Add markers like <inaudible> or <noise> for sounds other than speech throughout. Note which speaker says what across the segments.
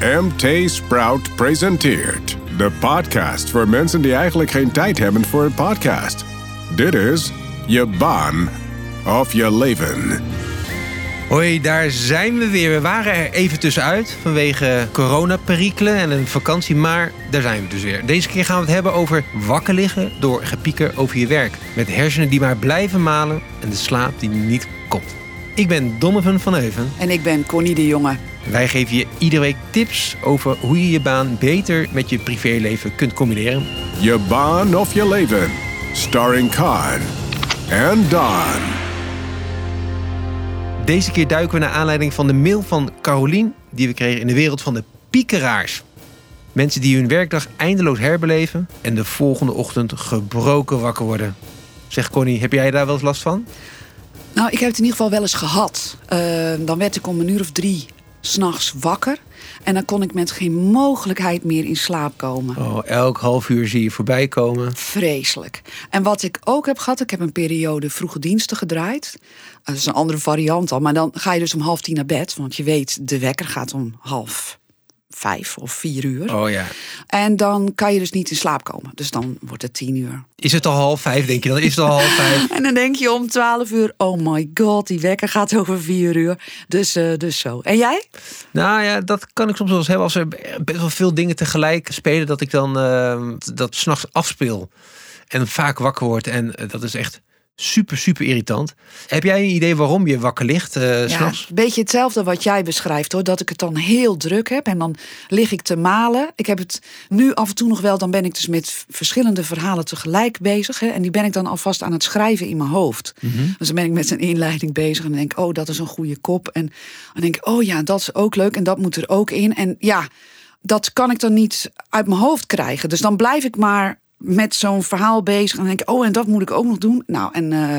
Speaker 1: MT Sprout presenteert de podcast voor mensen die eigenlijk geen tijd hebben voor een podcast. Dit is je baan of je leven.
Speaker 2: Hoi, daar zijn we weer. We waren er even tussenuit vanwege coronaperikelen en een vakantie, maar daar zijn we dus weer. Deze keer gaan we het hebben over wakker liggen door gepieker over je werk. Met hersenen die maar blijven malen en de slaap die niet komt. Ik ben Donovan van Heuven.
Speaker 3: En ik ben Connie de Jonge.
Speaker 2: Wij geven je iedere week tips over hoe je je baan beter met je privéleven kunt combineren.
Speaker 1: Je baan of je leven. Starring Khan en Don.
Speaker 2: Deze keer duiken we naar aanleiding van de mail van Carolien... die we kregen in de wereld van de piekeraars. Mensen die hun werkdag eindeloos herbeleven... en de volgende ochtend gebroken wakker worden. Zeg Connie, heb jij daar wel eens last van?
Speaker 3: Nou, ik heb het in ieder geval wel eens gehad. Uh, dan werd ik om een uur of drie s'nachts wakker. En dan kon ik met geen mogelijkheid meer in slaap komen.
Speaker 2: Oh, elk half uur zie je voorbij komen.
Speaker 3: Vreselijk. En wat ik ook heb gehad, ik heb een periode vroege diensten gedraaid. Dat is een andere variant al. Maar dan ga je dus om half tien naar bed. Want je weet, de wekker gaat om half vijf of vier uur.
Speaker 2: Oh ja.
Speaker 3: En dan kan je dus niet in slaap komen. Dus dan wordt het tien uur.
Speaker 2: Is het al half vijf, denk je? Dan is het al half vijf. <laughs>
Speaker 3: en dan denk je om twaalf uur, oh my god, die wekker gaat over vier uur. Dus, uh, dus zo. En jij?
Speaker 2: Nou ja, dat kan ik soms wel eens hebben. Als er best wel veel dingen tegelijk spelen, dat ik dan uh, dat s'nachts afspeel. En vaak wakker word. En uh, dat is echt super, super irritant. Heb jij een idee waarom je wakker ligt uh,
Speaker 3: ja, Een beetje hetzelfde wat jij beschrijft hoor. Dat ik het dan heel druk heb en dan lig ik te malen. Ik heb het nu af en toe nog wel, dan ben ik dus met verschillende verhalen tegelijk bezig. Hè, en die ben ik dan alvast aan het schrijven in mijn hoofd.
Speaker 2: Mhm.
Speaker 3: Dus dan ben ik met een inleiding bezig en dan denk ik, oh, dat is een goede kop. En dan denk ik, oh ja, dat is ook leuk en dat moet er ook in. En ja, dat kan ik dan niet uit mijn hoofd krijgen. Dus dan blijf ik maar met zo'n verhaal bezig. En denk ik, oh, en dat moet ik ook nog doen. Nou, en uh,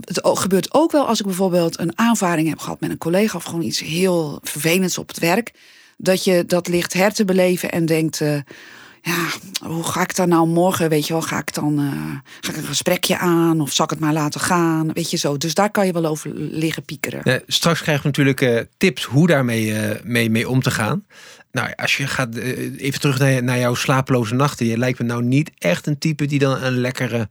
Speaker 3: het gebeurt ook wel als ik bijvoorbeeld een aanvaring heb gehad met een collega of gewoon iets heel vervelends op het werk. Dat je dat ligt her te beleven en denkt. Uh, ja, hoe ga ik daar nou morgen, weet je wel, ga ik dan uh, ga ik een gesprekje aan of zal ik het maar laten gaan, weet je zo. Dus daar kan je wel over liggen piekeren.
Speaker 2: Ja, straks krijgen we natuurlijk uh, tips hoe daarmee uh, mee, mee om te gaan. Nou, als je gaat even terug naar, naar jouw slapeloze nachten, je lijkt me nou niet echt een type die dan een lekkere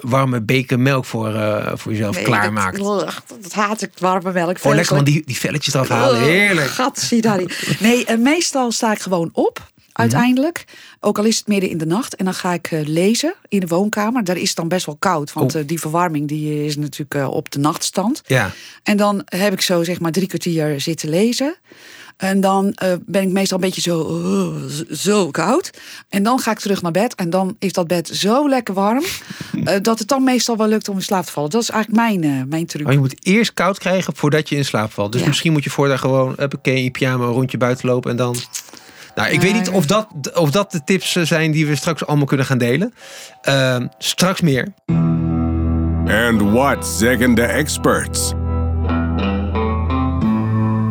Speaker 2: warme beker melk voor, voor jezelf nee, klaarmaakt.
Speaker 3: Dat, dat, haat ik, warme melk.
Speaker 2: Oh, lekker man, die, die velletjes eraf halen. Heerlijk.
Speaker 3: Gat, zie daar. Nee, meestal sta ik gewoon op. Uiteindelijk, ook al is het midden in de nacht. En dan ga ik lezen in de woonkamer. Daar is het dan best wel koud. Want
Speaker 2: oh.
Speaker 3: die verwarming die is natuurlijk op de nachtstand.
Speaker 2: Ja.
Speaker 3: En dan heb ik zo zeg maar drie kwartier zitten lezen. En dan ben ik meestal een beetje zo, uh, zo koud. En dan ga ik terug naar bed. En dan is dat bed zo lekker warm. <laughs> dat het dan meestal wel lukt om in slaap te vallen. Dat is eigenlijk mijn, mijn truc.
Speaker 2: Oh, je moet eerst koud krijgen voordat je in slaap valt. Dus
Speaker 3: Ja.
Speaker 2: misschien moet je voor daar gewoon huppakee, in je pyjama een rondje buiten lopen. En dan... Nou, ik weet niet of dat, of dat de tips zijn die we straks allemaal kunnen gaan delen. Ehm, straks meer.
Speaker 1: And what zeggen de experts?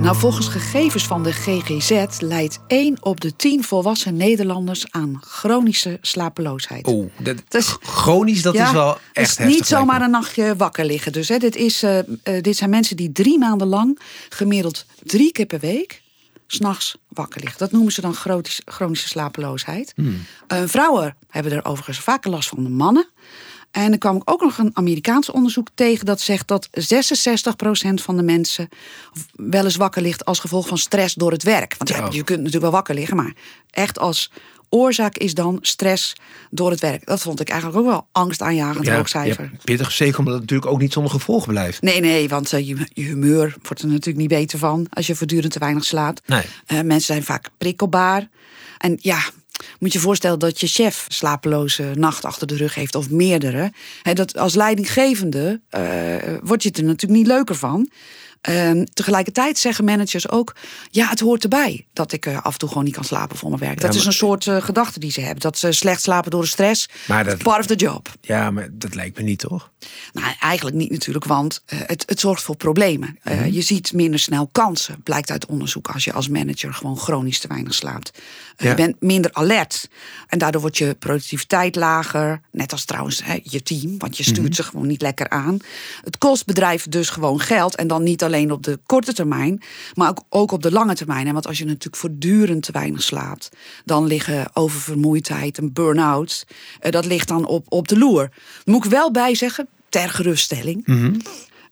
Speaker 3: Nou, volgens gegevens van de GGZ leidt 1 op de 10 volwassen Nederlanders aan chronische slapeloosheid.
Speaker 2: Oeh, dat,
Speaker 3: Dus-
Speaker 2: chronisch, dat
Speaker 3: Ja,
Speaker 2: is wel
Speaker 3: het
Speaker 2: echt
Speaker 3: is
Speaker 2: heftig,
Speaker 3: niet zomaar een nachtje wakker liggen. Dus hè, dit, is, eh, eh, dit zijn mensen die drie maanden lang gemiddeld drie keer per week s'nachts wakker liggen. Dat noemen ze dan chronische, slapeloosheid.
Speaker 2: Hmm.
Speaker 3: Eh, vrouwen hebben er overigens vaker last van dan mannen. En er kwam ook nog een Amerikaans onderzoek tegen dat zegt dat 66% van de mensen wel eens wakker ligt als gevolg van stress door het werk. Want ja,
Speaker 2: Oh.
Speaker 3: je kunt natuurlijk wel wakker liggen, maar echt als oorzaak is dan stress door het werk. Dat vond ik eigenlijk ook wel angstaanjagend
Speaker 2: Ja,
Speaker 3: hoog cijfer.
Speaker 2: ja, pittig, zeker omdat het natuurlijk ook niet zonder gevolgen blijft.
Speaker 3: Nee, nee, want eh, je, je humeur wordt er natuurlijk niet beter van als je voortdurend te weinig slaapt.
Speaker 2: Nee.
Speaker 3: Eh, mensen zijn vaak prikkelbaar. En ja, moet je voorstellen dat je chef slapeloze nacht achter de rug heeft of meerdere. Hè, dat als leidinggevende eh, word je het er natuurlijk niet leuker van. Ehm, tegelijkertijd zeggen managers ook: ja, het hoort erbij dat ik eh, af en toe gewoon niet kan slapen voor mijn werk. Dat is een soort eh, gedachte die ze hebben. Dat ze slecht slapen door de stress.
Speaker 2: Maar dat-
Speaker 3: Part of the job.
Speaker 2: Ja, maar dat lijkt me niet, toch?
Speaker 3: Nou, eigenlijk niet natuurlijk, want eh, het, het zorgt voor problemen.
Speaker 2: Mhm.
Speaker 3: Je ziet minder snel kansen, blijkt uit onderzoek, als je als manager gewoon chronisch te weinig slaapt.
Speaker 2: Ja.
Speaker 3: Je bent minder alert en daardoor wordt je productiviteit lager. Net als trouwens hè, je team, want je stuurt
Speaker 2: Mhm.
Speaker 3: ze gewoon niet lekker aan. Het kost bedrijven dus gewoon geld en dan niet alleen alleen op de korte termijn, maar ook, ook op de lange termijn. En want als je natuurlijk voortdurend te weinig slaapt, dan liggen oververmoeidheid en burn-out, eh, dat ligt dan op, op de loer. Moet ik wel bij zeggen, ter geruststelling.
Speaker 2: Mhm.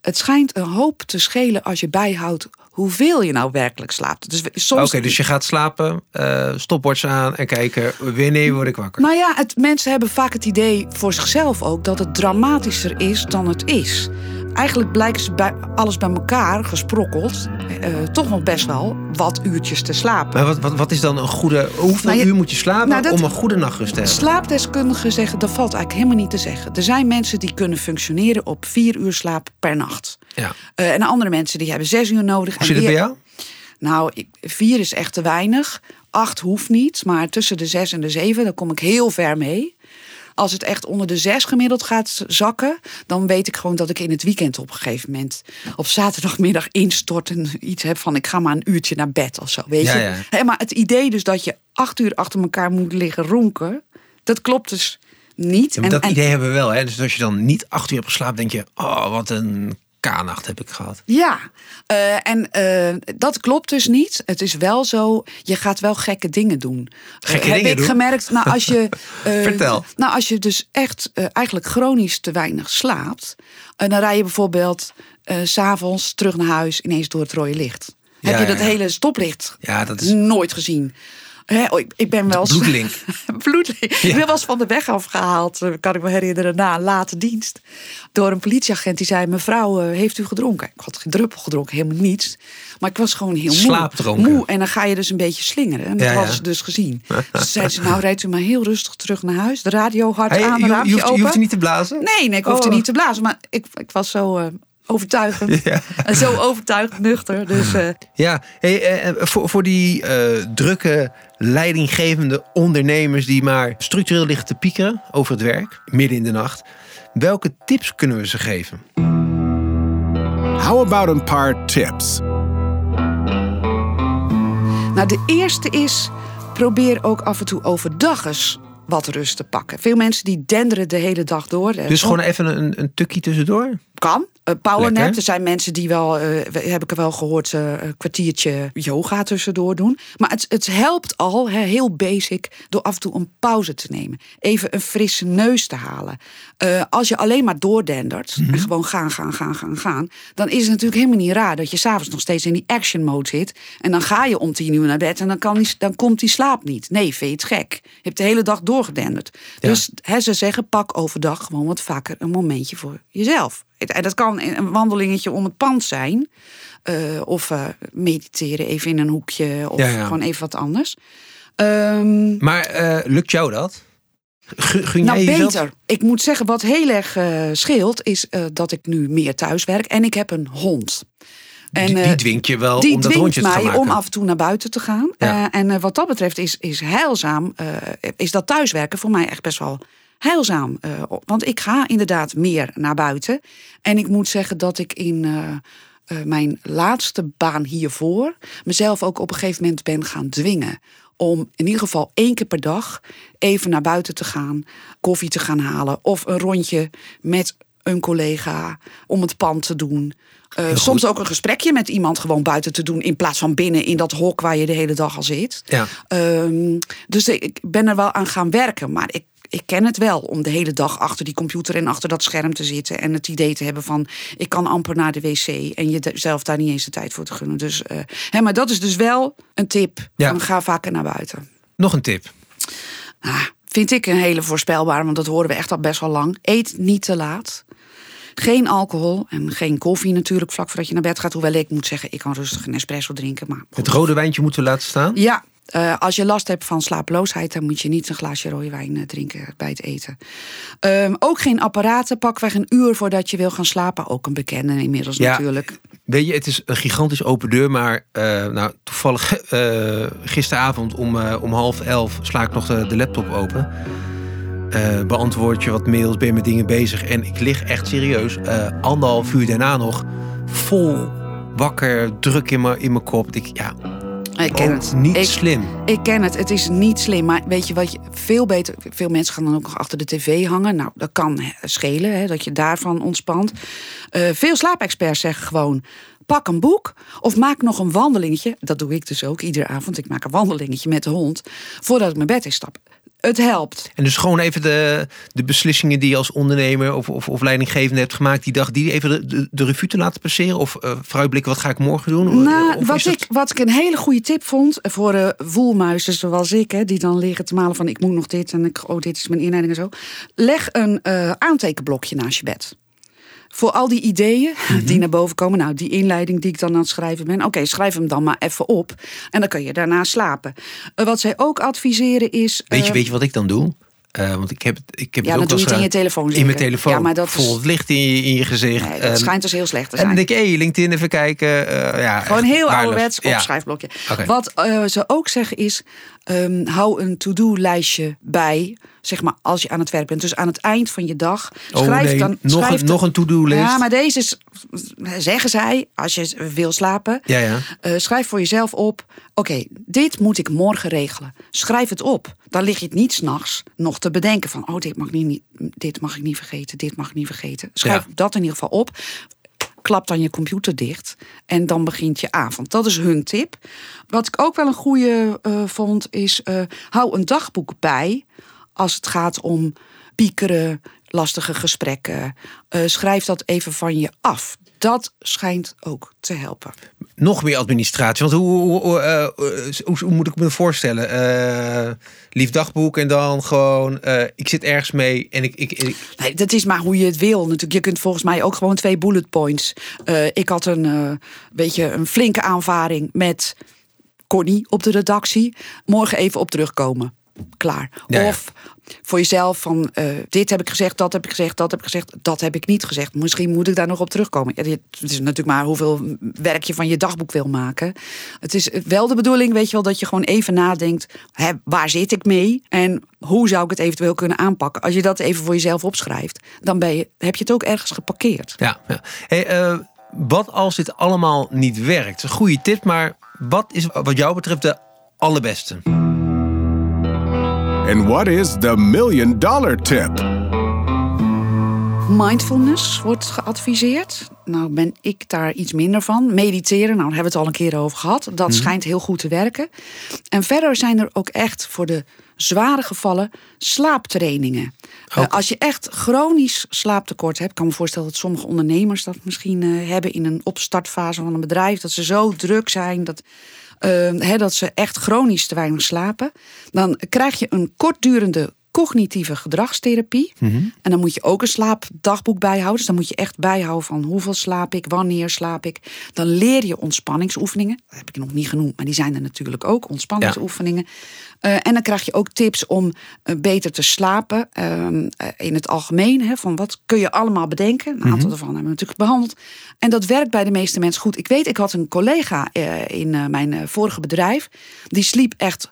Speaker 3: Het schijnt een hoop te schelen als je bijhoudt hoeveel je nou werkelijk slaapt. Dus soms.
Speaker 2: Oké, dus je gaat slapen, eh stopwatch aan en kijken wanneer word ik wakker.
Speaker 3: Nou ja, het, mensen hebben vaak het idee voor zichzelf ook dat het dramatischer is dan het is. Eigenlijk blijkt ze bij alles bij elkaar gesprokkeld eh, toch nog best wel wat uurtjes te slapen.
Speaker 2: Maar wat, wat, wat is dan een goede... Hoeveel
Speaker 3: Nou,
Speaker 2: uur moet je slapen
Speaker 3: Nou, dat-
Speaker 2: om een goede nachtrust te hebben?
Speaker 3: Slaapdeskundigen zeggen dat valt eigenlijk helemaal niet te zeggen. Er zijn mensen die kunnen functioneren op vier uur slaap per nacht.
Speaker 2: Ja.
Speaker 3: Eh, en andere mensen die hebben zes uur nodig.
Speaker 2: Hoe zit het bij jou?
Speaker 3: Nou, ik- vier is echt te weinig. Acht hoeft niet. Maar tussen de zes en de zeven, daar kom ik heel ver mee. Als het echt onder de zes gemiddeld gaat zakken, dan weet ik gewoon dat ik in het weekend op een gegeven moment op zaterdagmiddag instort en iets heb van ik ga maar een uurtje naar bed of zo. Weet
Speaker 2: Ja,
Speaker 3: je?
Speaker 2: ja.
Speaker 3: Maar het idee dus dat je acht uur achter elkaar moet liggen ronken, dat klopt dus niet.
Speaker 2: Ja,
Speaker 3: En-
Speaker 2: dat
Speaker 3: en-
Speaker 2: idee hebben we wel. Hè? Dus als je dan niet acht uur hebt geslapen, denk je... Oh, wat een K-nacht heb ik gehad.
Speaker 3: Ja, eh, en eh, dat klopt dus niet. Het is wel zo, je gaat wel gekke dingen doen.
Speaker 2: Gekke
Speaker 3: Eh, heb
Speaker 2: dingen
Speaker 3: ik
Speaker 2: doen?
Speaker 3: gemerkt, nou als je... <laughs>
Speaker 2: Vertel.
Speaker 3: Nou als je dus echt eigenlijk chronisch te weinig slaapt... en dan rij je bijvoorbeeld s s'avonds terug naar huis ineens door het rode licht.
Speaker 2: Ja,
Speaker 3: heb je
Speaker 2: ja,
Speaker 3: dat
Speaker 2: ja.
Speaker 3: hele stoplicht
Speaker 2: Ja, dat is
Speaker 3: nooit gezien. Hè, oh, ik, ik ben wel eens-
Speaker 2: bloedlink. <laughs>
Speaker 3: Bloedlink. Ik ben wel eens van de weg afgehaald, eh, kan ik me herinneren, na een late dienst. Door een politieagent die zei: Mevrouw, eh, heeft u gedronken? Ik had geen druppel gedronken, helemaal niets. Maar ik was gewoon heel moe.
Speaker 2: Slaapdronken.
Speaker 3: Moe. En dan ga je dus een beetje slingeren. En dat
Speaker 2: Ja,
Speaker 3: hadden ze dus gezien. Dus zeiden ze: Nou, rijdt u maar heel rustig terug naar huis. De radio hard
Speaker 2: Hey,
Speaker 3: aan,
Speaker 2: je, je, hoeft, je hoeft niet te blazen?
Speaker 3: Nee, nee, ik hoefde
Speaker 2: Oh.
Speaker 3: niet te blazen. Maar ik, ik was zo eh, overtuigend. <laughs>
Speaker 2: Ja.
Speaker 3: En zo overtuigend nuchter. Dus eh,
Speaker 2: Ja, hey, eh, eh, voor, voor die eh, drukke, leidinggevende ondernemers die maar structureel liggen te piekeren over het werk, midden in de nacht. Welke tips kunnen we ze geven?
Speaker 1: How about een paar tips?
Speaker 3: Nou, de eerste is, probeer ook af en toe overdag eens wat rust te pakken. Veel mensen die denderen de hele dag door. Eh,
Speaker 2: Dus gewoon even een, een tukkie tussendoor?
Speaker 3: Kan. Uh, powernap.
Speaker 2: Lekker.
Speaker 3: Er zijn mensen die wel, eh, heb ik er wel gehoord, eh, een kwartiertje yoga tussendoor doen. Maar het, het helpt al, heel basic, door af en toe een pauze te nemen. Even een frisse neus te halen. Eh, als je alleen maar doordendert en gewoon gaan, gaan, gaan, gaan, gaan. Dan is het natuurlijk helemaal niet raar dat je s'avonds nog steeds in die action mode zit. En dan ga je om tien uur naar bed en dan, kan die, dan komt die slaap niet. Nee, vind je het gek. Je hebt de hele dag doorgedenderd.
Speaker 2: Ja.
Speaker 3: Dus hè, ze zeggen, pak overdag gewoon wat vaker een momentje voor jezelf. En dat kan een wandelingetje om het pand zijn. eh, of eh, mediteren even in een hoekje. Of
Speaker 2: Ja, ja.
Speaker 3: gewoon even wat anders. Ehm,
Speaker 2: Maar eh, lukt jou dat? Gun
Speaker 3: nou,
Speaker 2: jezelf?
Speaker 3: beter. Ik moet zeggen, wat heel erg scheelt, is dat ik nu meer thuis werk. En ik heb een hond. En,
Speaker 2: die,
Speaker 3: eh,
Speaker 2: die dwingt je wel om dat rondje te gaan
Speaker 3: mij
Speaker 2: maken.
Speaker 3: om af en toe naar buiten te gaan.
Speaker 2: Ja.
Speaker 3: Eh, en eh, wat dat betreft is, is heilzaam, is dat thuiswerken voor mij echt best wel heilzaam. Want ik ga inderdaad meer naar buiten. En ik moet zeggen dat ik in mijn laatste baan hiervoor mezelf ook op een gegeven moment ben gaan dwingen. Om in ieder geval één keer per dag even naar buiten te gaan, koffie te gaan halen of een rondje met een collega om het pand te doen. Eh, soms ook een gesprekje met iemand gewoon buiten te doen. In plaats van binnen in dat hok waar je de hele dag al zit.
Speaker 2: Ja.
Speaker 3: Ehm, dus ik ben er wel aan gaan werken. Maar ik, ik ken het wel om de hele dag achter die computer en achter dat scherm te zitten. En het idee te hebben van ik kan amper naar de wc. En jezelf daar niet eens de tijd voor te gunnen. Dus, eh, hè, maar dat is dus wel een tip.
Speaker 2: Ja.
Speaker 3: Ga vaker naar buiten.
Speaker 2: Nog een tip.
Speaker 3: Ah, vind ik een hele voorspelbare, want dat horen we echt al best wel lang. Eet niet te laat. Geen alcohol en geen koffie natuurlijk vlak voordat je naar bed gaat. Hoewel ik moet zeggen, ik kan rustig een espresso drinken. Maar
Speaker 2: Het rode wijntje moeten we laten staan.
Speaker 3: ja, eh, als je last hebt van slapeloosheid, dan moet je niet een glaasje rode wijn eh, drinken bij het eten. Ehm, ook geen apparaten. Pak weg een uur voordat je wil gaan slapen. Ook een bekende inmiddels
Speaker 2: Ja.
Speaker 3: natuurlijk.
Speaker 2: Weet je, het is een gigantisch open deur, maar eh, nou, toevallig gisteravond om, om half elf sla ik nog de, de laptop open. Eh, beantwoord je wat mails, ben je met dingen bezig. En ik lig echt serieus eh, anderhalf uur daarna nog vol wakker, druk in mijn in mijn kop. Ik, ja,
Speaker 3: Ik ken het.
Speaker 2: niet
Speaker 3: Ik-
Speaker 2: slim.
Speaker 3: Ik ken het, het is niet slim. Maar weet je wat je veel beter. Veel mensen gaan dan ook nog achter de tv hangen. Nou, dat kan schelen, hè, dat je daarvan ontspant. Eh, veel slaapexperts zeggen gewoon. pak een boek of maak nog een wandelingetje. Dat doe ik dus ook iedere avond. Ik maak een wandelingetje met de hond voordat ik mijn bed in stap. Het helpt.
Speaker 2: En dus gewoon even de, de beslissingen die je als ondernemer of, of, of leidinggevende hebt gemaakt die dag, die even de, de, de revue te laten passeren? Of uh, vooruitblikken, wat ga ik morgen doen?
Speaker 3: Nou,
Speaker 2: Of
Speaker 3: wat,
Speaker 2: dat-
Speaker 3: ik, wat ik een hele goede tip vond voor de woelmuizen zoals ik, hè, die dan liggen te malen van ik moet nog dit en ik, oh, dit is mijn inleiding en zo. Leg een eh, aantekenblokje naast je bed. Voor al die ideeën
Speaker 2: Mhm.
Speaker 3: die naar boven komen. Nou, die inleiding die ik dan aan het schrijven ben. Oké, schrijf hem dan maar even op. En dan kun je daarna slapen. Eh, wat zij ook adviseren is.
Speaker 2: Weet je,
Speaker 3: eh,
Speaker 2: weet je wat ik dan doe? Eh, want ik heb, het- ik heb
Speaker 3: Ja,
Speaker 2: het ook
Speaker 3: het
Speaker 2: eens
Speaker 3: in je telefoon
Speaker 2: In mijn
Speaker 3: zeker.
Speaker 2: telefoon.
Speaker 3: Ja, maar dat
Speaker 2: Vol het licht in je, in je gezicht.
Speaker 3: Nee, dat
Speaker 2: En-
Speaker 3: schijnt dus heel slecht te
Speaker 2: En dan
Speaker 3: zijn.
Speaker 2: denk ik, hé, LinkedIn even kijken. ja,
Speaker 3: Gewoon heel
Speaker 2: waardeloos.
Speaker 3: ouderwets
Speaker 2: Ja.
Speaker 3: opschrijfblokje. Wat ze ook zeggen is, ehm, hou een to-do-lijstje bij. Zeg maar als je aan het werk bent. Dus aan het eind van je dag.
Speaker 2: Oh
Speaker 3: Schrijf
Speaker 2: nee,
Speaker 3: dan,
Speaker 2: nog,
Speaker 3: schrijf
Speaker 2: een,
Speaker 3: dan-
Speaker 2: nog een to-do-list.
Speaker 3: Ja, maar deze is, zeggen zij, als je wil slapen.
Speaker 2: Ja, ja.
Speaker 3: eh, schrijf voor jezelf op. Oké, dit moet ik morgen regelen. Schrijf het op. Dan lig je het niet s'nachts nog te bedenken van... oh, dit mag, ik niet, dit mag ik niet vergeten, dit mag ik niet vergeten. Schrijf
Speaker 2: Ja.
Speaker 3: dat in ieder geval op. Klap dan je computer dicht en dan begint je avond. Dat is hun tip. Wat ik ook wel een goede eh, vond is... eh, hou een dagboek bij als het gaat om piekeren, lastige gesprekken. Eh, schrijf dat even van je af. Dat schijnt ook te helpen.
Speaker 2: Nog meer administratie. Want hoe, hoe, hoe, eh, hoe, hoe moet ik me voorstellen? Eh, lief dagboek en dan gewoon... eh, ik zit ergens mee en ik... ik, ik-
Speaker 3: Nee, dat is maar hoe je het wil. Natuurlijk, je kunt volgens mij ook gewoon twee bullet points. Eh, ik had een, eh beetje een flinke aanvaring met Connie op de redactie. Morgen even op terugkomen. Klaar.
Speaker 2: Ja, ja.
Speaker 3: Of voor jezelf van eh, dit heb ik gezegd, dat heb ik gezegd, dat heb ik gezegd, dat heb ik niet gezegd. Misschien moet ik daar nog op terugkomen. Ja, het is natuurlijk maar hoeveel werk je van je dagboek wil maken. Het is wel de bedoeling, weet je wel, dat je gewoon even nadenkt: hè, waar zit ik mee en hoe zou ik het eventueel kunnen aanpakken? Als je dat even voor jezelf opschrijft, dan ben je, heb je het ook ergens geparkeerd.
Speaker 2: ja, ja. Hey, eh, wat als dit allemaal niet werkt? Een goede tip, maar wat is wat jou betreft de allerbeste?
Speaker 1: And what is the million dollar tip?
Speaker 3: Mindfulness wordt geadviseerd. Nou ben ik daar iets minder van. Mediteren, nou daar hebben we het al een keer over gehad. Dat schijnt heel goed te werken. En verder zijn er ook echt voor de zware gevallen slaaptrainingen. Eh, als je echt chronisch slaaptekort hebt, kan me voorstellen dat sommige ondernemers dat misschien eh, hebben in een opstartfase van een bedrijf. Dat ze zo druk zijn dat, hè, dat ze echt chronisch te weinig slapen. Dan krijg je een kortdurende cognitieve gedragstherapie. En dan moet je ook een slaapdagboek bijhouden. Dus dan moet je echt bijhouden van hoeveel slaap ik, wanneer slaap ik. Dan leer je ontspanningsoefeningen. Dat heb ik nog niet genoemd, maar die zijn er natuurlijk ook. Ontspanningsoefeningen. Eh, en dan krijg je ook tips om eh, beter te slapen. ehm, eh, in het algemeen. Hè, van wat kun je allemaal bedenken. Een aantal daarvan hebben we natuurlijk behandeld. En dat werkt bij de meeste mensen goed. Ik weet, ik had een collega in mijn vorige bedrijf. Die sliep echt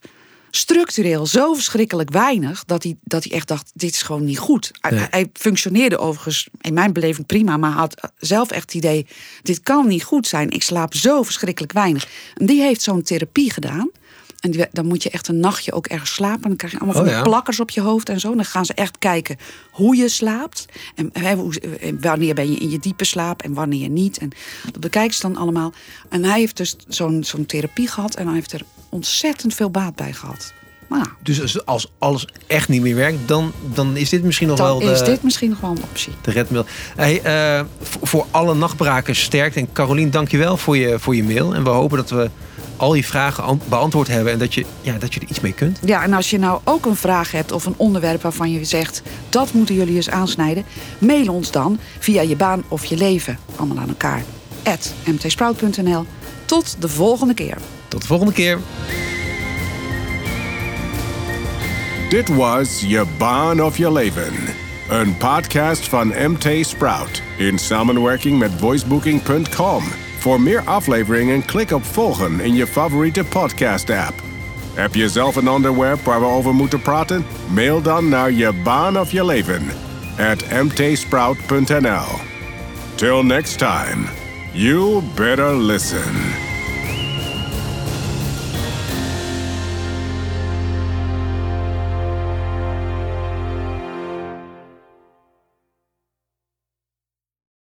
Speaker 3: structureel zo verschrikkelijk weinig dat hij, dat hij echt dacht: dit is gewoon niet goed. Hij, hij functioneerde overigens in mijn beleving prima, maar had zelf echt het idee: dit kan niet goed zijn. Ik slaap zo verschrikkelijk weinig. En die heeft zo'n therapie gedaan. En die- dan moet je echt een nachtje ook ergens slapen. Dan krijg je allemaal van
Speaker 2: Oh ja.
Speaker 3: plakkers op je hoofd en zo. Dan gaan ze echt kijken hoe je slaapt. En hoe- en wanneer ben je in je diepe slaap en wanneer niet. En dat bekijken ze dan allemaal. En hij heeft dus zo'n zo'n therapie gehad. En hij heeft er ontzettend veel baat bij gehad. Nou,
Speaker 2: Dus als- als alles echt niet meer werkt, dan, dan is dit misschien nog
Speaker 3: dan
Speaker 2: wel de,
Speaker 3: is dit misschien nog wel een optie.
Speaker 2: de redmiddel. Hey, eh, voor, voor alle nachtbrakers sterkt. En Carolien, dankjewel voor je, voor je mail. En we hopen dat we al je vragen an- beantwoord hebben. En dat je, ja, dat je er iets mee kunt.
Speaker 3: Ja, en als je nou ook een vraag hebt of een onderwerp waarvan je zegt... dat moeten jullie eens aansnijden, mail ons dan via je baan of je leven. Allemaal aan elkaar. At mtsprout.nl. Tot de volgende keer.
Speaker 2: Tot de volgende keer.
Speaker 1: Dit was Je Baan of Je Leven. Een podcast van MT Sprout in samenwerking met voicebooking.com. Voor meer afleveringen klik op volgen in je favoriete podcast app. Heb je zelf een onderwerp waar we over moeten praten? Mail dan naar je baan of je leven at mtsprout.nl. Till next time, you better listen.